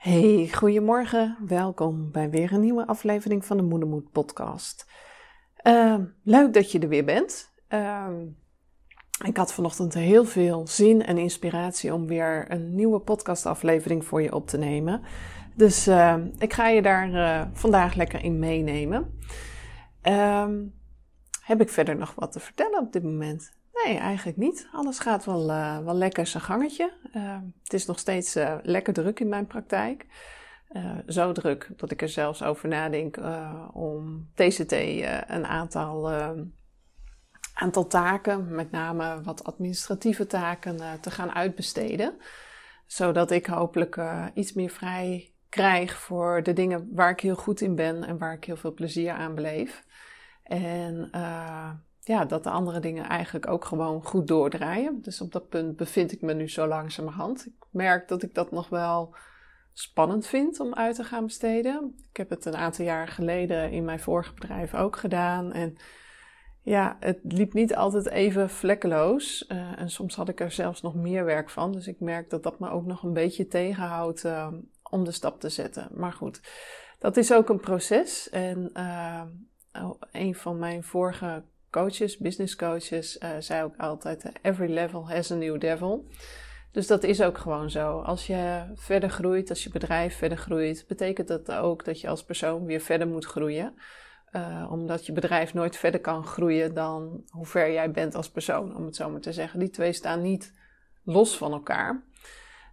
Hey, goedemorgen. Welkom bij weer een nieuwe aflevering van de Moedermoed podcast. Uh, leuk dat je er weer bent. Uh, ik had vanochtend heel veel zin en inspiratie om weer een nieuwe podcastaflevering voor je op te nemen. Dus uh, ik ga je daar uh, vandaag lekker in meenemen. Ehm, heb ik verder nog wat te vertellen op dit moment? Nee, eigenlijk niet. Alles gaat wel, uh, wel lekker zijn gangetje. Uh, het is nog steeds uh, lekker druk in mijn praktijk. zo druk dat ik er zelfs over nadenk om TCT een aantal, aantal taken, met name wat administratieve taken, te gaan uitbesteden. Zodat ik hopelijk iets meer vrij krijg voor de dingen waar ik heel goed in ben en waar ik heel veel plezier aan beleef. En ja, dat de andere dingen eigenlijk ook gewoon goed doordraaien. Dus op dat punt bevind ik me nu zo langzamerhand. Ik merk dat ik dat nog wel spannend vind om uit te gaan besteden. Ik heb het een aantal jaar geleden in mijn vorige bedrijf ook gedaan. En ja, het liep niet altijd even vlekkeloos. Uh, en soms had ik er zelfs nog meer werk van. Dus ik merk dat dat me ook nog een beetje tegenhoudt uh, om de stap te zetten. Maar goed, dat is ook een proces. En uh, een van mijn vorige coaches, business coaches, uh, zei ook altijd: every level has a new devil. Dus dat is ook gewoon zo. Als je verder groeit, als je bedrijf verder groeit, betekent dat ook dat je als persoon weer verder moet groeien. Uh, omdat je bedrijf nooit verder kan groeien dan hoe ver jij bent als persoon, om het zo maar te zeggen. Die twee staan niet los van elkaar.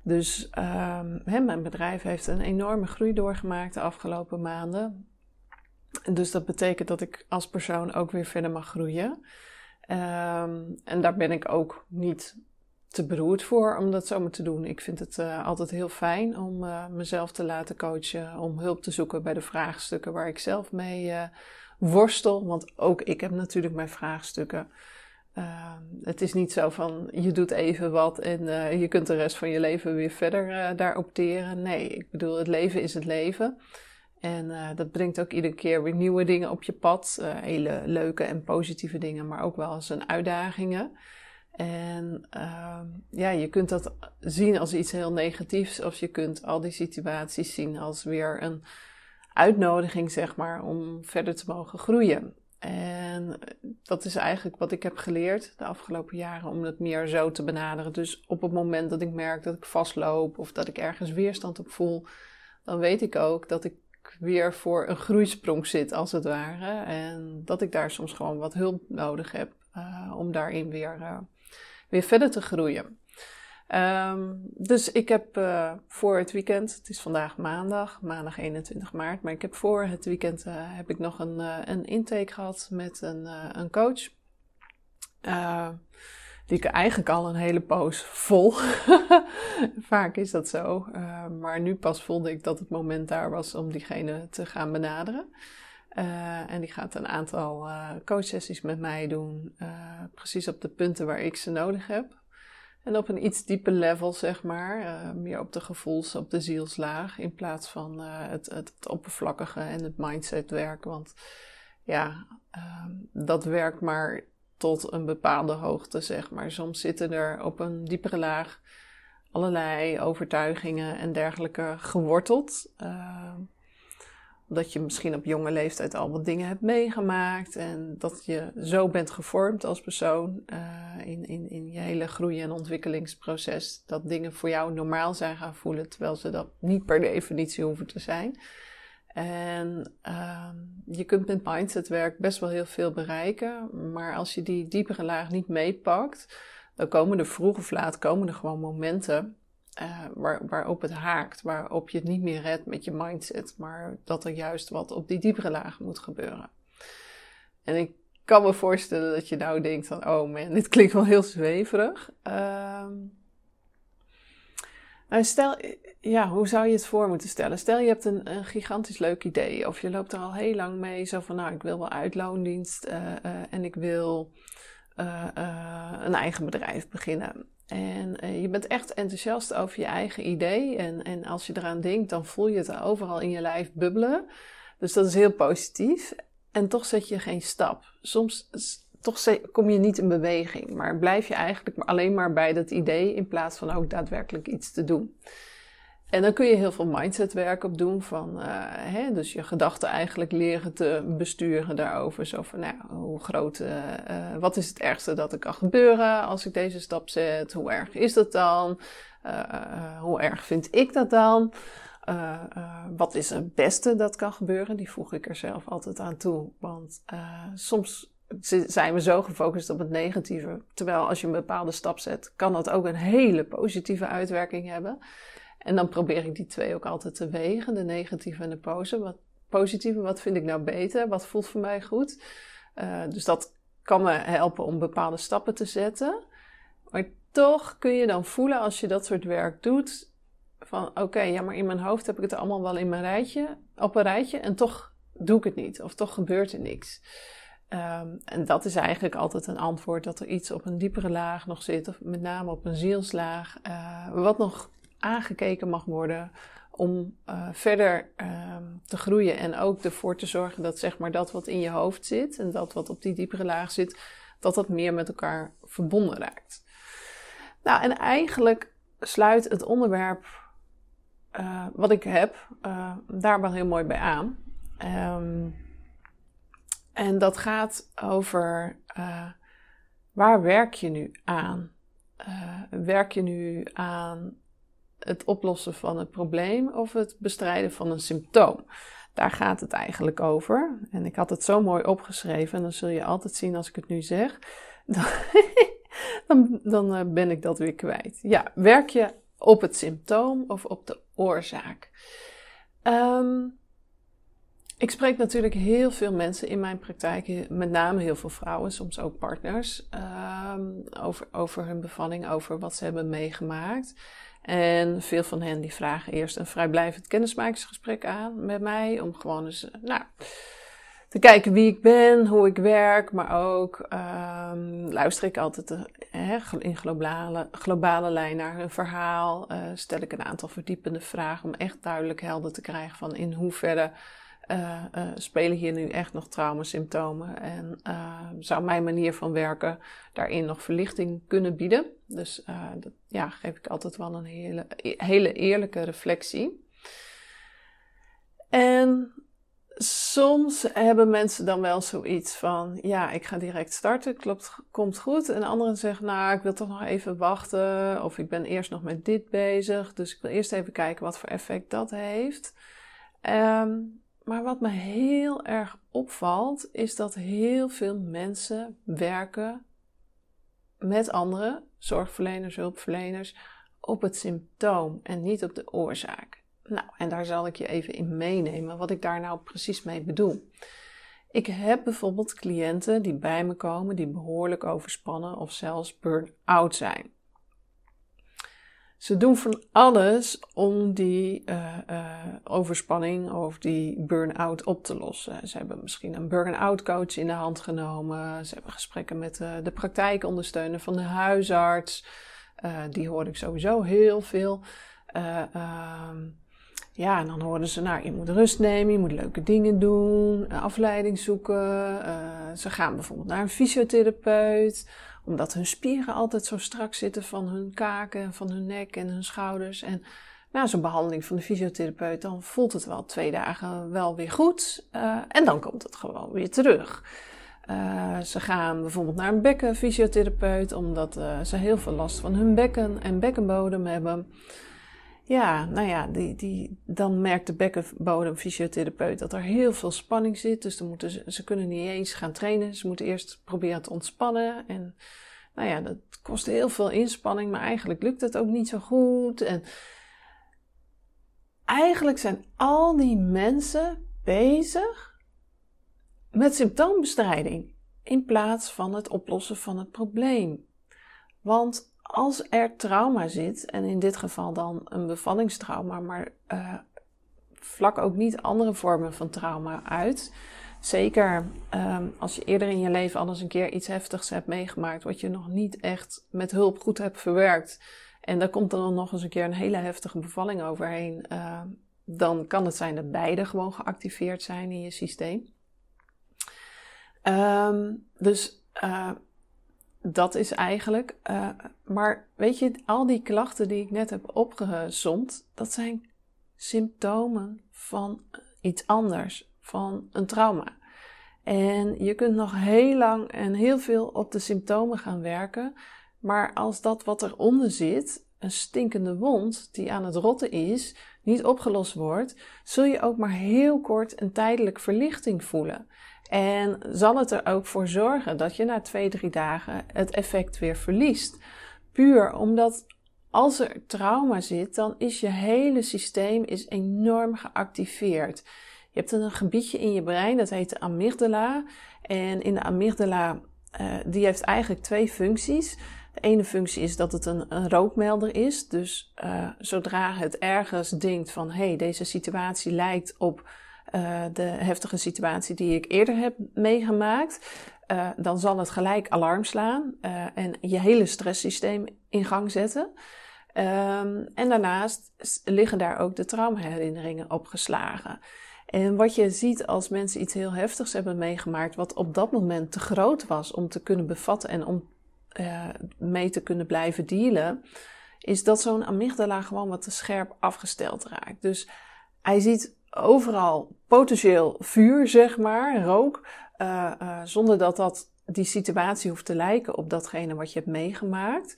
Dus um, hè, mijn bedrijf heeft een enorme groei doorgemaakt de afgelopen maanden. Dus dat betekent dat ik als persoon ook weer verder mag groeien. Um, en daar ben ik ook niet te beroerd voor om dat zomaar te doen. Ik vind het uh, altijd heel fijn om uh, mezelf te laten coachen, om hulp te zoeken bij de vraagstukken waar ik zelf mee uh, worstel. Want ook ik heb natuurlijk mijn vraagstukken. Ehm, het is niet zo van je doet even wat en je kunt de rest van je leven weer verder daar opteren. Nee, ik bedoel, het leven is het leven. En uh, dat brengt ook iedere keer weer nieuwe dingen op je pad. Uh, hele leuke en positieve dingen, maar ook wel eens een uitdagingen. En uh, ja, je kunt dat zien als iets heel negatiefs, of je kunt al die situaties zien als weer een uitnodiging, zeg maar, om verder te mogen groeien. En dat is eigenlijk wat ik heb geleerd de afgelopen jaren, om het meer zo te benaderen. Dus op het moment dat ik merk dat ik vastloop of dat ik ergens weerstand op voel, dan weet ik ook dat ik weer voor een groeisprong zit, als het ware. En dat ik daar soms gewoon wat hulp nodig heb uh, om daarin weer, uh, weer verder te groeien. Um, dus ik heb uh, voor het weekend, het is vandaag maandag, maandag 21 maart, maar ik heb voor het weekend heb ik nog een, een intake gehad met een, een coach die ik eigenlijk al een hele poos vol. Vaak is dat zo. Uh, maar nu pas voelde ik dat het moment daar was om diegene te gaan benaderen. Uh, en die gaat een aantal uh, coachsessies met mij doen. precies op de punten waar ik ze nodig heb. En op een iets dieper level, zeg maar. meer op de gevoels, op de zielslaag. In plaats van het, het, het, oppervlakkige en het mindsetwerk. Want ja, ehm, dat werkt maar tot een bepaalde hoogte, zeg maar. Soms zitten er op een diepere laag allerlei overtuigingen en dergelijke geworteld. Uh, dat je misschien op jonge leeftijd al wat dingen hebt meegemaakt en dat je zo bent gevormd als persoon uh, in, in, in je hele groei- en ontwikkelingsproces. Dat dingen voor jou normaal zijn gaan voelen, terwijl ze dat niet per definitie hoeven te zijn. En uh, je kunt met mindsetwerk best wel heel veel bereiken, maar als je die diepere laag niet meepakt, dan komen er vroeg of laat komen er gewoon momenten uh, waar, waarop het haakt, waarop je het niet meer redt met je mindset, maar dat er juist wat op die diepere laag moet gebeuren. En ik kan me voorstellen dat je nou denkt van, oh man, dit klinkt wel heel zweverig. Uh, nou, stel, ja, hoe zou je het voor moeten stellen? Stel je hebt een, een, gigantisch leuk idee of je loopt er al heel lang mee, zo van nou, ik wil wel uitloondienst uh, uh, en ik wil uh, een eigen bedrijf beginnen. En je bent echt enthousiast over je eigen idee en, en als je eraan denkt, dan voel je het overal in je lijf bubbelen. Dus dat is heel positief. En toch zet je geen stap. Soms toch kom je niet in beweging, maar blijf je eigenlijk alleen maar bij dat idee in plaats van ook daadwerkelijk iets te doen. en dan kun je heel veel mindsetwerk op doen. Van, uh, hè, dus je gedachten eigenlijk leren te besturen daarover. Zo van, nou, hoe groot, uh, wat is het ergste dat er kan gebeuren als ik deze stap zet? Hoe erg is dat dan? hoe erg vind ik dat dan? wat is het beste dat kan gebeuren? Die voeg ik er zelf altijd aan toe. Want soms zijn we zo gefocust op het negatieve. Terwijl als je een bepaalde stap zet, kan dat ook een hele positieve uitwerking hebben. En dan probeer ik die twee ook altijd te wegen, de negatieve en de Wat, positieve. Wat vind ik nou beter? Wat voelt voor mij goed? Uh, dus dat kan me helpen om bepaalde stappen te zetten. Maar toch kun je dan voelen als je dat soort werk doet, van oké, ja, maar in mijn hoofd heb ik het allemaal wel in mijn rijtje, op een rijtje en toch doe ik het niet of toch gebeurt er niks. Um, en dat is eigenlijk altijd een antwoord dat er iets op een diepere laag nog zit, of met name op een zielslaag, uh, wat nog aangekeken mag worden om uh, verder uh, te groeien en ook ervoor te zorgen dat zeg maar dat wat in je hoofd zit en dat wat op die diepere laag zit, dat dat meer met elkaar verbonden raakt. Nou, en eigenlijk sluit het onderwerp uh, wat ik heb daar wel heel mooi bij aan. Um, en dat gaat over waar werk je nu aan? werk je nu aan het oplossen van het probleem of het bestrijden van een symptoom. Daar gaat het eigenlijk over. En ik had het zo mooi opgeschreven en dan zul je altijd zien als ik het nu zeg, dan, dan, dan eh, ben ik dat weer kwijt. Ja, werk je op het symptoom of op de oorzaak? Um, ik spreek natuurlijk heel veel mensen in mijn praktijk, met name heel veel vrouwen, soms ook partners, um, over, over hun bevalling, over wat ze hebben meegemaakt. En veel van hen die vragen eerst een vrijblijvend kennismakingsgesprek aan met mij. Om gewoon eens nou, te kijken wie ik ben, hoe ik werk. Maar ook um, luister ik altijd uh, in globale, globale lijn naar hun verhaal. Stel ik een aantal verdiepende vragen om echt duidelijk helder te krijgen van in hoeverre uh, uh, spelen hier nu echt nog traumasymptomen? En uh, zou mijn manier van werken daarin nog verlichting kunnen bieden? Dus dat ja, geef ik altijd wel een hele, hele eerlijke reflectie. En soms hebben mensen dan wel zoiets van: ja, ik ga direct starten, klopt, komt goed. En anderen zeggen: nou, ik wil toch nog even wachten, of ik ben eerst nog met dit bezig, dus ik wil eerst even kijken wat voor effect dat heeft. Um, maar wat me heel erg opvalt, is dat heel veel mensen werken met anderen, zorgverleners, hulpverleners, op het symptoom en niet op de oorzaak. Nou, en daar zal ik je even in meenemen wat ik daar nou precies mee bedoel. Ik heb bijvoorbeeld cliënten die bij me komen die behoorlijk overspannen of zelfs burn-out zijn. Ze doen van alles om die uh, uh, overspanning of die burn-out op te lossen. Ze hebben misschien een burn-out coach in de hand genomen. Ze hebben gesprekken met uh, de praktijkondersteuner van de huisarts. die hoor ik sowieso heel veel. Ehm, ja, en dan hoorden ze, nou, je moet rust nemen, je moet leuke dingen doen, afleiding zoeken. ze gaan bijvoorbeeld naar een fysiotherapeut omdat hun spieren altijd zo strak zitten van hun kaken, van hun nek en hun schouders. En na zo'n behandeling van de fysiotherapeut, dan voelt het wel twee dagen wel weer goed. Uh, en dan komt het gewoon weer terug. Uh, ze gaan bijvoorbeeld naar een bekkenfysiotherapeut, omdat uh, ze heel veel last van hun bekken en bekkenbodem hebben. Ja, nou ja, die, die, dan merkt de bekkenbodemfysiotherapeut dat er heel veel spanning zit. Dus dan moeten ze, ze kunnen niet eens gaan trainen. Ze moeten eerst proberen te ontspannen. En nou ja, dat kost heel veel inspanning, maar eigenlijk lukt het ook niet zo goed. En eigenlijk zijn al die mensen bezig met symptoombestrijding in plaats van het oplossen van het probleem. Want als er trauma zit, en in dit geval dan een bevallingstrauma, maar uh, vlak ook niet andere vormen van trauma uit. Zeker um, als je eerder in je leven al eens een keer iets heftigs hebt meegemaakt, wat je nog niet echt met hulp goed hebt verwerkt. En daar komt dan nog eens een keer een hele heftige bevalling overheen. Uh, dan kan het zijn dat beide gewoon geactiveerd zijn in je systeem. Um, dus uh, dat is eigenlijk. Uh, maar weet je, al die klachten die ik net heb opgezomd, dat zijn symptomen van iets anders, van een trauma. En je kunt nog heel lang en heel veel op de symptomen gaan werken. Maar als dat wat eronder zit, een stinkende wond die aan het rotten is, niet opgelost wordt, zul je ook maar heel kort een tijdelijk verlichting voelen. En zal het er ook voor zorgen dat je na twee, drie dagen het effect weer verliest. Puur omdat als er trauma zit, dan is je hele systeem is enorm geactiveerd. Je hebt een gebiedje in je brein, dat heet de amygdala. En in de amygdala, uh, die heeft eigenlijk twee functies. De ene functie is dat het een, een rookmelder is. Dus uh, zodra het ergens denkt van hé, hey, deze situatie lijkt op uh, de heftige situatie die ik eerder heb meegemaakt, uh, dan zal het gelijk alarm slaan en je hele stresssysteem in gang zetten. Um, en daarnaast liggen daar ook de traumaherinneringen opgeslagen. En wat je ziet als mensen iets heel heftigs hebben meegemaakt, wat op dat moment te groot was om te kunnen bevatten en om mee te kunnen blijven dealen, is dat zo'n amygdala gewoon wat te scherp afgesteld raakt. Dus hij ziet overal potentieel vuur, zeg maar, rook, uh, uh, zonder dat dat die situatie hoeft te lijken op datgene wat je hebt meegemaakt.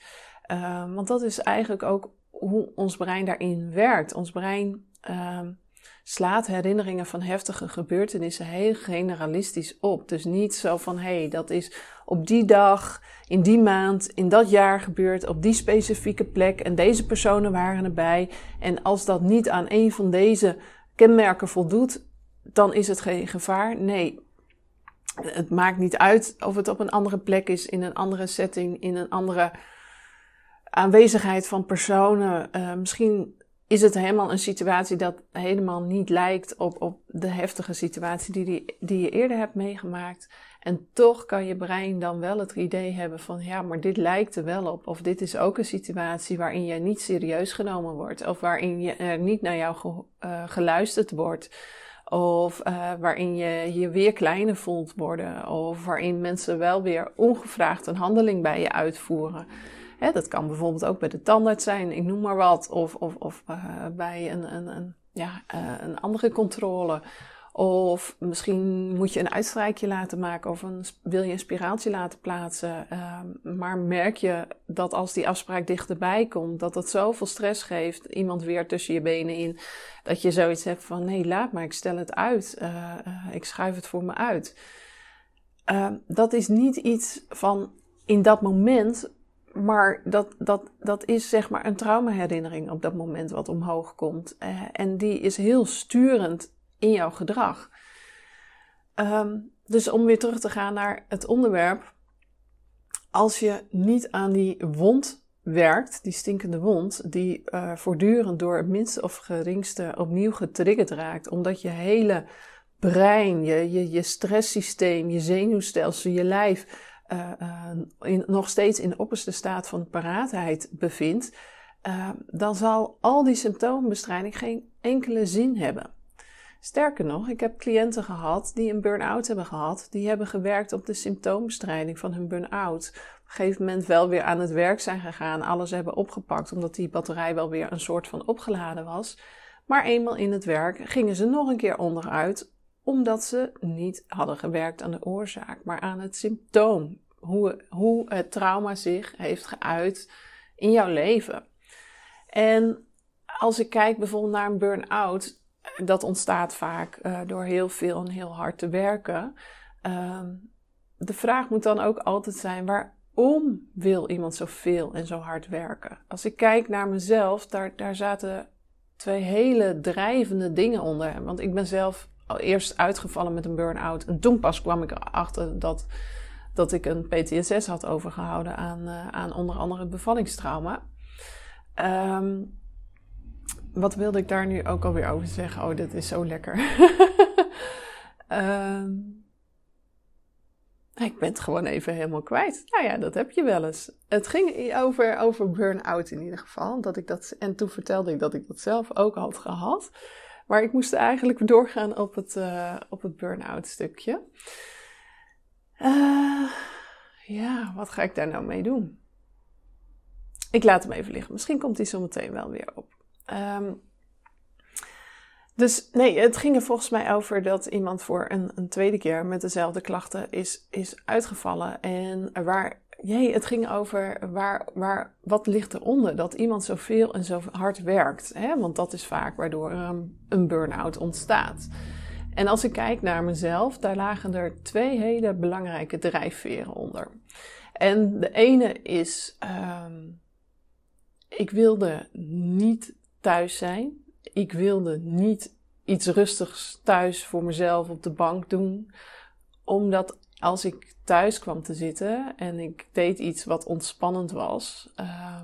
want dat is eigenlijk ook hoe ons brein daarin werkt. Ons brein slaat herinneringen van heftige gebeurtenissen heel generalistisch op. Dus niet zo van hé, hey, dat is op die dag, in die maand, in dat jaar gebeurd, op die specifieke plek en deze personen waren erbij. En als dat niet aan een van deze kenmerken voldoet, dan is het geen gevaar. Nee, het maakt niet uit of het op een andere plek is, in een andere setting, in een andere aanwezigheid van personen. Uh, misschien is het helemaal een situatie dat helemaal niet lijkt op, op de heftige situatie die, die je eerder hebt meegemaakt. En toch kan je brein dan wel het idee hebben van ja, maar dit lijkt er wel op. Of dit is ook een situatie waarin je niet serieus genomen wordt. Of waarin je, er niet naar jou ge, uh, geluisterd wordt. Of uh, waarin je je weer kleiner voelt worden. Of waarin mensen wel weer ongevraagd een handeling bij je uitvoeren. Hè, dat kan bijvoorbeeld ook bij de tandarts zijn, ik noem maar wat. Of, of, of uh, bij een, een, een, ja, een andere controle. Of misschien moet je een uitstrijkje laten maken of een, wil je een spiraaltje laten plaatsen. Uh, maar merk je dat als die afspraak dichterbij komt, dat dat zoveel stress geeft, iemand weer tussen je benen in, dat je zoiets hebt van nee, laat maar, ik stel het uit. Uh, ik schuif het voor me uit. Ehm, dat is niet iets van in dat moment maar dat, dat, dat is zeg maar een traumaherinnering op dat moment wat omhoog komt. Uh, en die is heel sturend in jouw gedrag. Um, dus om weer terug te gaan naar het onderwerp. Als je niet aan die wond werkt, die stinkende wond, die uh, voortdurend door het minste of geringste opnieuw getriggerd raakt, omdat je hele brein, je, je, stresssysteem, je zenuwstelsel, je lijf uh, in, nog steeds in de opperste staat van paraatheid bevindt, dan zal al die symptoombestrijding geen enkele zin hebben. Sterker nog, ik heb cliënten gehad die een burn-out hebben gehad. Die hebben gewerkt op de symptoombestrijding van hun burn-out. Op een gegeven moment wel weer aan het werk zijn gegaan, alles hebben opgepakt, omdat die batterij wel weer een soort van opgeladen was. Maar eenmaal in het werk gingen ze nog een keer onderuit, omdat ze niet hadden gewerkt aan de oorzaak, maar aan het symptoom. Hoe, hoe het trauma zich heeft geuit in jouw leven. En als ik kijk bijvoorbeeld naar een burn-out, dat ontstaat vaak uh, door heel veel en heel hard te werken. Uh, de vraag moet dan ook altijd zijn: waarom wil iemand zoveel en zo hard werken? Als ik kijk naar mezelf, daar, daar zaten twee hele drijvende dingen onder. Want ik ben zelf eerst uitgevallen met een burn-out. En toen pas kwam ik erachter dat, dat ik een PTSS had overgehouden aan, uh, aan onder andere bevallingstrauma. Um, wat wilde ik daar nu ook alweer over zeggen? Oh, dit is zo lekker. um, ik ben het gewoon even helemaal kwijt. Nou ja, dat heb je wel eens. Het ging over, over burn-out in ieder geval. Dat ik dat, en toen vertelde ik dat ik dat zelf ook had gehad. Maar ik moest eigenlijk doorgaan op het, uh, het burn-out stukje. Uh, ja, wat ga ik daar nou mee doen? Ik laat hem even liggen. Misschien komt hij zo meteen wel weer Ehm, dus nee, het ging er volgens mij over dat iemand voor een, een tweede keer met dezelfde klachten is, is uitgevallen. En waar, jee, het ging over waar, waar, wat ligt eronder? Dat iemand zoveel en zo hard werkt. Hè? Want dat is vaak waardoor um, een burn-out ontstaat. En als ik kijk naar mezelf, daar lagen er twee hele belangrijke drijfveren onder. En de ene is, um, ik wilde niet thuis zijn. Ik wilde niet iets rustigs thuis voor mezelf op de bank doen. Omdat als ik thuis kwam te zitten en ik deed iets wat ontspannend was, uh,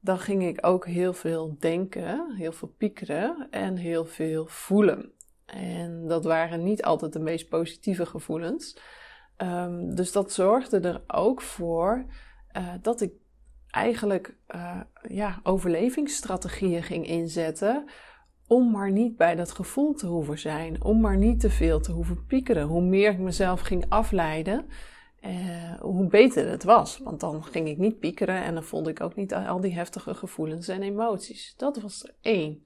dan ging ik ook heel veel denken, heel veel piekeren en heel veel voelen. En dat waren niet altijd de meest positieve gevoelens. Um, dus dat zorgde er ook voor uh, dat ik eigenlijk uh, ja, overlevingsstrategieën ging inzetten. Om maar niet bij dat gevoel te hoeven zijn. Om maar niet te veel te hoeven piekeren. Hoe meer ik mezelf ging afleiden, uh, hoe beter het was. Want dan ging ik niet piekeren en dan voelde ik ook niet al die heftige gevoelens en emoties. Dat was er één.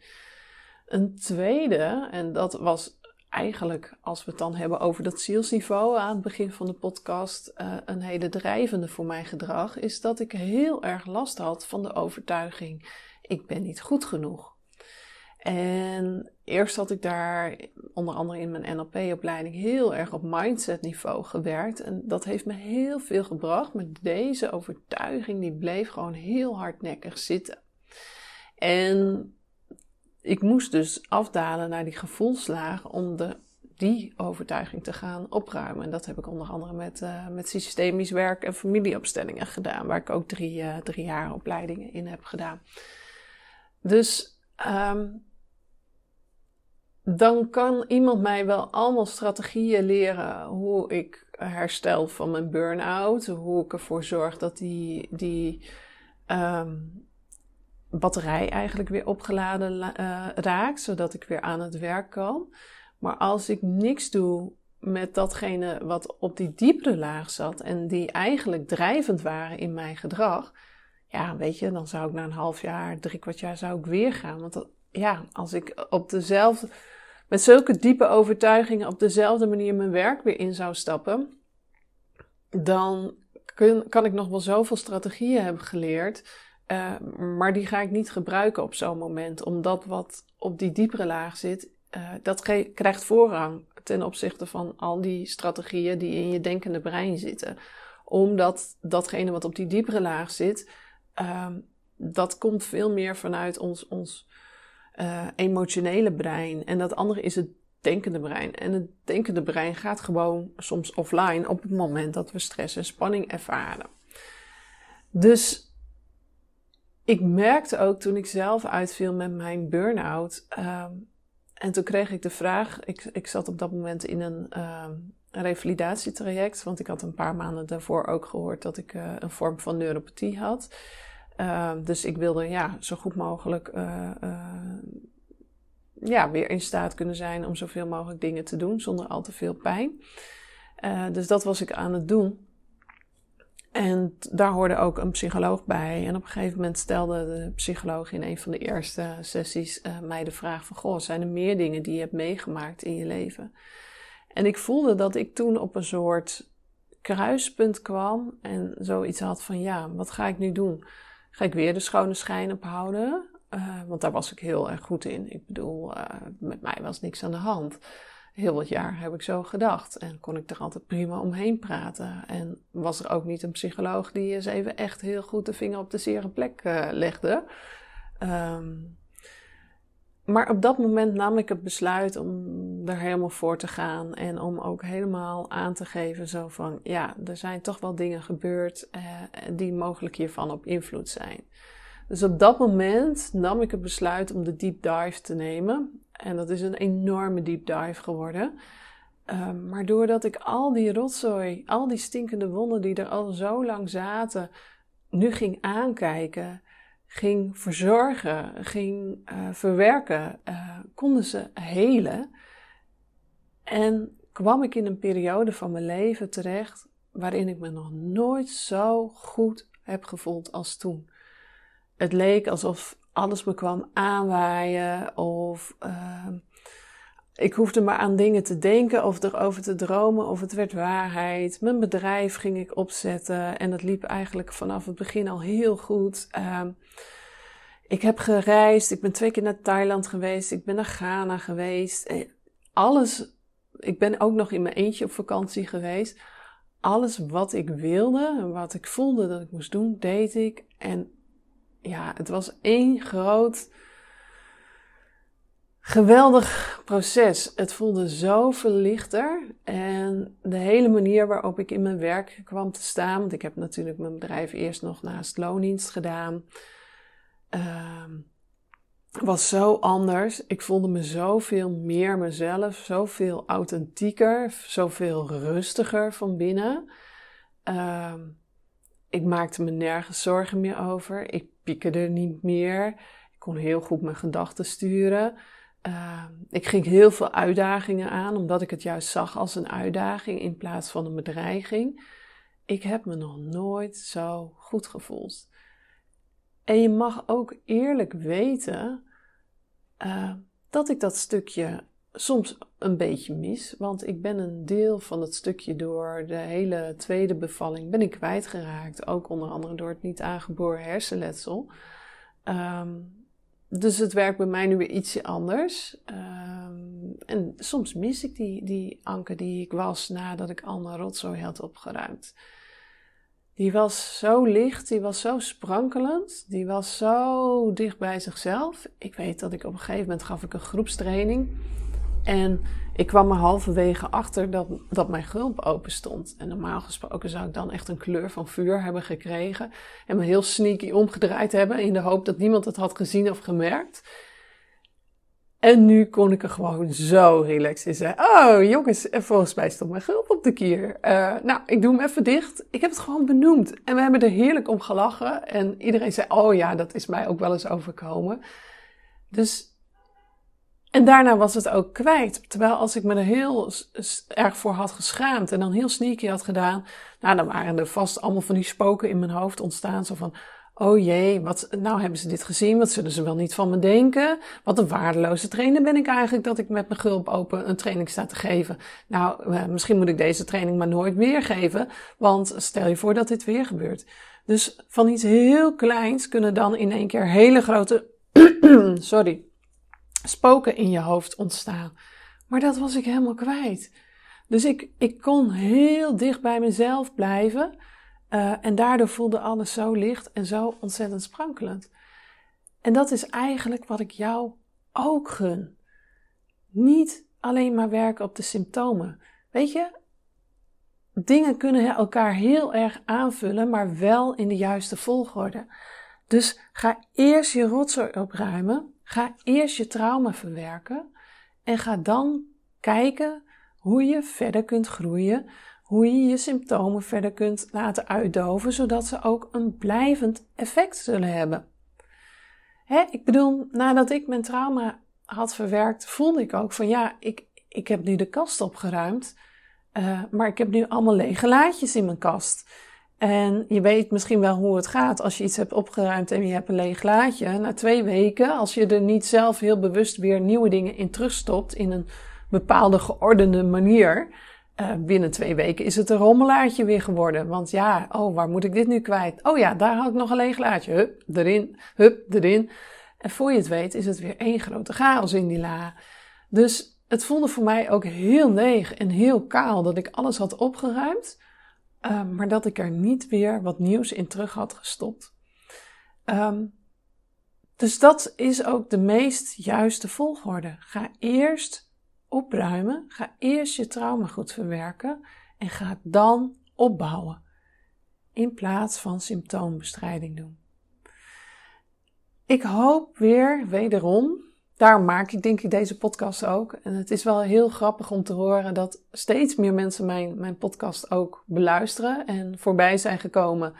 Een tweede, en dat was eigenlijk, als we het dan hebben over dat zielsniveau aan het begin van de podcast, uh, een hele drijvende voor mijn gedrag, is dat ik heel erg last had van de overtuiging: ik ben niet goed genoeg. En eerst had ik daar, onder andere in mijn NLP-opleiding, heel erg op mindset-niveau gewerkt. En dat heeft me heel veel gebracht. Maar deze overtuiging, die bleef gewoon heel hardnekkig zitten. En ik moest dus afdalen naar die gevoelslagen om de, die overtuiging te gaan opruimen. En dat heb ik onder andere met, uh, met systemisch werk en familieopstellingen gedaan, waar ik ook drie, uh, drie jaar opleidingen in heb gedaan. Dus um, dan kan iemand mij wel allemaal strategieën leren hoe ik herstel van mijn burn-out, hoe ik ervoor zorg dat die, die um, batterij eigenlijk weer opgeladen uh, raakt, zodat ik weer aan het werk kan. Maar als ik niks doe met datgene wat op die diepere laag zat en die eigenlijk drijvend waren in mijn gedrag, ja, weet je, dan zou ik na een half jaar, drie kwart jaar zou ik weer gaan. Want ja, als ik op dezelfde, met zulke diepe overtuigingen op dezelfde manier mijn werk weer in zou stappen, dan kan ik nog wel zoveel strategieën hebben geleerd uh, maar die ga ik niet gebruiken op zo'n moment, omdat wat op die diepere laag zit, uh, dat krijgt voorrang ten opzichte van al die strategieën die in je denkende brein zitten. Omdat datgene wat op die diepere laag zit, uh, dat komt veel meer vanuit ons, ons uh, emotionele brein. En dat andere is het denkende brein. En het denkende brein gaat gewoon soms offline op het moment dat we stress en spanning ervaren. Dus ik merkte ook toen ik zelf uitviel met mijn burn-out. Um, en toen kreeg ik de vraag. Ik, ik zat op dat moment in een, een revalidatietraject. Want ik had een paar maanden daarvoor ook gehoord dat ik uh, een vorm van neuropathie had. Uh, dus ik wilde ja, zo goed mogelijk uh, ja, weer in staat kunnen zijn om zoveel mogelijk dingen te doen zonder al te veel pijn. dus dat was ik aan het doen. En daar hoorde ook een psycholoog bij. En op een gegeven moment stelde de psycholoog in een van de eerste sessies uh, mij de vraag van... Goh, zijn er meer dingen die je hebt meegemaakt in je leven? En ik voelde dat ik toen op een soort kruispunt kwam en zoiets had van... Ja, wat ga ik nu doen? Ga ik weer de schone schijn ophouden? Uh, want daar was ik heel erg goed in. Ik bedoel, uh, met mij was niks aan de hand heel wat jaar heb ik zo gedacht. En kon ik er altijd prima omheen praten. En was er ook niet een psycholoog die eens even echt heel goed de vinger op de zere plek uh, legde. Um, maar op dat moment nam ik het besluit om er helemaal voor te gaan. En om ook helemaal aan te geven zo van... Ja, er zijn toch wel dingen gebeurd uh, die mogelijk hiervan op invloed zijn. Dus op dat moment nam ik het besluit om de deep dive te nemen. En dat is een enorme deep dive geworden. Um, maar doordat ik al die rotzooi, al die stinkende wonden die er al zo lang zaten, nu ging aankijken, ging verzorgen, ging uh, verwerken, uh, konden ze helen. En kwam ik in een periode van mijn leven terecht waarin ik me nog nooit zo goed heb gevoeld als toen. Het leek alsof alles me kwam aanwaaien of uh, ik hoefde maar aan dingen te denken of erover te dromen of het werd waarheid. Mijn bedrijf ging ik opzetten en dat liep eigenlijk vanaf het begin al heel goed. Uh, ik heb gereisd, ik ben twee keer naar Thailand geweest, ik ben naar Ghana geweest. Alles, ik ben ook nog in mijn eentje op vakantie geweest. Alles wat ik wilde en wat ik voelde dat ik moest doen, deed ik. En ja, het was één groot, geweldig proces. Het voelde zo verlichter. En de hele manier waarop ik in mijn werk kwam te staan, want ik heb natuurlijk mijn bedrijf eerst nog naast loondienst gedaan, uh, was zo anders. Ik voelde me zoveel meer mezelf, zoveel authentieker, zoveel rustiger van binnen. Uh, ik maakte me nergens zorgen meer over. Ik piekerde niet meer. Ik kon heel goed mijn gedachten sturen. Uh, ik ging heel veel uitdagingen aan, omdat ik het juist zag als een uitdaging in plaats van een bedreiging. Ik heb me nog nooit zo goed gevoeld. En je mag ook eerlijk weten uh, dat ik dat stukje soms een beetje mis. Want ik ben een deel van het stukje door de hele tweede bevalling ben ik kwijtgeraakt. Ook onder andere door het niet aangeboren hersenletsel. Um, dus het werkt bij mij nu weer ietsje anders. Um, en soms mis ik die, die anker die ik was nadat ik al mijn rotzooi had opgeruimd. Die was zo licht, die was zo sprankelend, die was zo dicht bij zichzelf. Ik weet dat ik op een gegeven moment gaf ik een groepstraining. En ik kwam er halverwege achter dat, dat mijn gulp open stond. En normaal gesproken zou ik dan echt een kleur van vuur hebben gekregen. En me heel sneaky omgedraaid hebben in de hoop dat niemand het had gezien of gemerkt. En nu kon ik er gewoon zo relaxed in zijn. Oh, jongens, volgens mij stond mijn gulp op de kier. Uh, nou, ik doe hem even dicht. Ik heb het gewoon benoemd. En we hebben er heerlijk om gelachen. En iedereen zei, oh ja, dat is mij ook wel eens overkomen. Dus en daarna was het ook kwijt. Terwijl als ik me er heel erg voor had geschaamd en dan heel sneaky had gedaan, nou dan waren er vast allemaal van die spoken in mijn hoofd ontstaan. Zo van, oh jee, wat, nou hebben ze dit gezien, wat zullen ze wel niet van me denken? Wat een waardeloze trainer ben ik eigenlijk dat ik met mijn gulp open een training sta te geven. Nou, eh, misschien moet ik deze training maar nooit meer geven, want stel je voor dat dit weer gebeurt. Dus van iets heel kleins kunnen dan in één keer hele grote, sorry, spoken in je hoofd ontstaan. Maar dat was ik helemaal kwijt. Dus ik, ik kon heel dicht bij mezelf blijven. Uh, en daardoor voelde alles zo licht en zo ontzettend sprankelend. En dat is eigenlijk wat ik jou ook gun. Niet alleen maar werken op de symptomen. Weet je, dingen kunnen elkaar heel erg aanvullen, maar wel in de juiste volgorde. Dus ga eerst je rotzooi opruimen Ga eerst je trauma verwerken en ga dan kijken hoe je verder kunt groeien, hoe je je symptomen verder kunt laten uitdoven, zodat ze ook een blijvend effect zullen hebben. Hè, ik bedoel, nadat ik mijn trauma had verwerkt, voelde ik ook van ja, ik, ik heb nu de kast opgeruimd, uh, maar ik heb nu allemaal lege laadjes in mijn kast. En je weet misschien wel hoe het gaat als je iets hebt opgeruimd en je hebt een leeg laadje. Na twee weken, als je er niet zelf heel bewust weer nieuwe dingen in terugstopt in een bepaalde geordende manier, uh, binnen twee weken is het een rommelaartje weer geworden. Want ja, oh, waar moet ik dit nu kwijt? Oh ja, daar had ik nog een leeg laadje. Hup, erin, hup, erin. En voor je het weet is het weer één grote chaos in die la. Dus het voelde voor mij ook heel leeg en heel kaal dat ik alles had opgeruimd. Ehm, maar dat ik er niet weer wat nieuws in terug had gestopt. Um, dus dat is ook de meest juiste volgorde. Ga eerst opruimen, ga eerst je trauma goed verwerken en ga dan opbouwen. In plaats van symptoombestrijding doen. Ik hoop weer, wederom, daar maak ik denk ik deze podcast ook. En het is wel heel grappig om te horen dat steeds meer mensen mijn, mijn podcast ook beluisteren en voorbij zijn gekomen.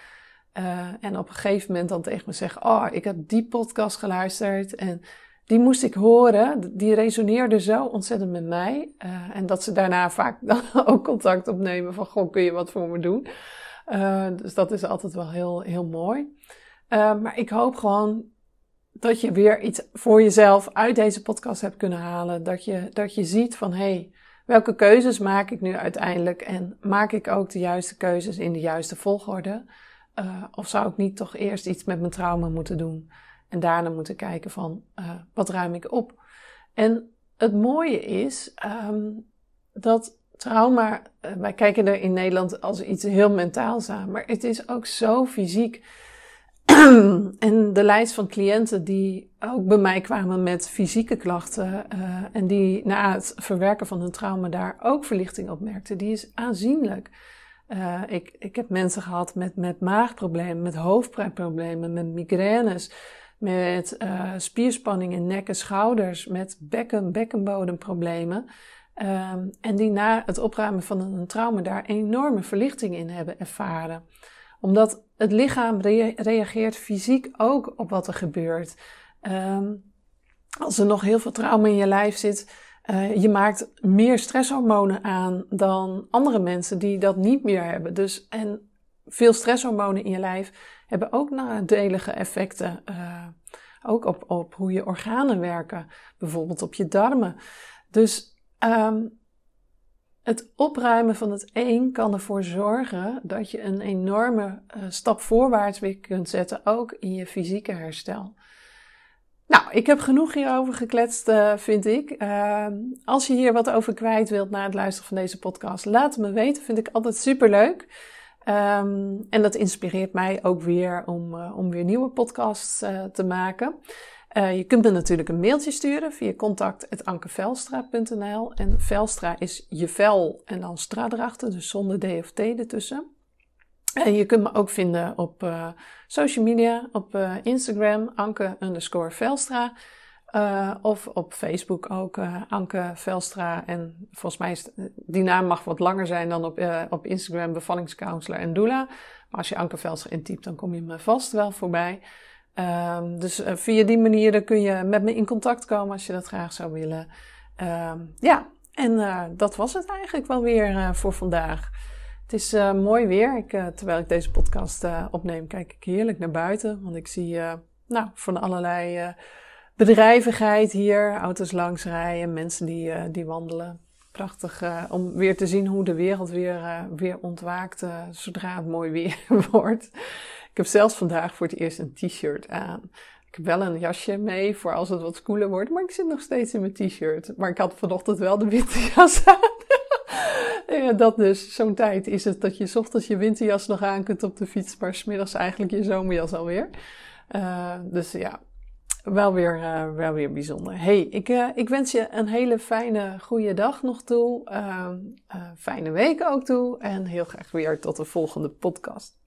Uh, en op een gegeven moment dan tegen me zeggen: Oh, ik heb die podcast geluisterd. En die moest ik horen. Die resoneerde zo ontzettend met mij. Uh, en dat ze daarna vaak dan ook contact opnemen van, goh, kun je wat voor me doen? Uh, dus dat is altijd wel heel, heel mooi. Maar ik hoop gewoon dat je weer iets voor jezelf uit deze podcast hebt kunnen halen. Dat je, dat je ziet van, hé, hey, welke keuzes maak ik nu uiteindelijk? En maak ik ook de juiste keuzes in de juiste volgorde? of zou ik niet toch eerst iets met mijn trauma moeten doen? En daarna moeten kijken van uh, wat ruim ik op. En het mooie is um, dat trauma, uh, wij kijken er in Nederland als iets heel mentaals aan, maar het is ook zo fysiek. en de lijst van cliënten die ook bij mij kwamen met fysieke klachten uh, en die na het verwerken van hun trauma daar ook verlichting op merkten, die is aanzienlijk. Uh, ik, ik heb mensen gehad met, met maagproblemen, met hoofdpijnproblemen, met migraines, met uh, spierspanning in nek en schouders, met bekken, bekkenbodemproblemen. Um, en die na het opruimen van een trauma daar enorme verlichting in hebben ervaren. Omdat het lichaam rea reageert fysiek ook op wat er gebeurt. Um, als er nog heel veel trauma in je lijf zit, uh, je maakt meer stresshormonen aan dan andere mensen die dat niet meer hebben. Dus, en veel stresshormonen in je lijf hebben ook nadelige effecten. Uh, ook op, op hoe je organen werken, bijvoorbeeld op je darmen. Dus um, het opruimen van het een kan ervoor zorgen dat je een enorme uh, stap voorwaarts weer kunt zetten, ook in je fysieke herstel. Nou, ik heb genoeg hierover gekletst, uh, vind ik. Uh, als je hier wat over kwijt wilt na het luisteren van deze podcast, laat het me weten. Vind ik altijd super leuk. Um, en dat inspireert mij ook weer om, uh, om weer nieuwe podcasts te maken. Uh, je kunt me natuurlijk een mailtje sturen via contact.ankevelstra.nl. En Velstra is je vel en dan stra erachter, dus zonder D of T ertussen. En je kunt me ook vinden op social media, op Instagram, Anke underscore Velstra. Of op Facebook ook Anke Velstra. En volgens mij is die naam mag wat langer zijn dan op, op Instagram bevallingscounselor en doula. Maar als je Anke Velstra intypt, dan kom je me vast wel voorbij. Um, dus via die manieren kun je met me in contact komen als je dat graag zou willen. Um, ja, en dat was het eigenlijk wel weer voor vandaag. Het is mooi weer. Ik, terwijl ik deze podcast opneem, kijk ik heerlijk naar buiten. Want ik zie nou, van allerlei bedrijvigheid hier, auto's langs rijden, mensen die, die wandelen. Prachtig om weer te zien hoe de wereld weer, weer ontwaakt zodra het mooi weer wordt. Ik heb zelfs vandaag voor het eerst een t-shirt aan. Ik heb wel een jasje mee voor als het wat koeler wordt, maar ik zit nog steeds in mijn t-shirt. Maar ik had vanochtend wel de winterjas aan. ja, dat dus. Zo'n tijd is het dat je ochtends je winterjas nog aan kunt op de fiets, maar smiddags eigenlijk je zomerjas alweer. Uh, dus ja, wel weer, uh, wel weer bijzonder. Hey, ik, uh, ik wens je een hele fijne, goede dag nog toe. Uh, fijne week ook toe. En heel graag weer tot de volgende podcast.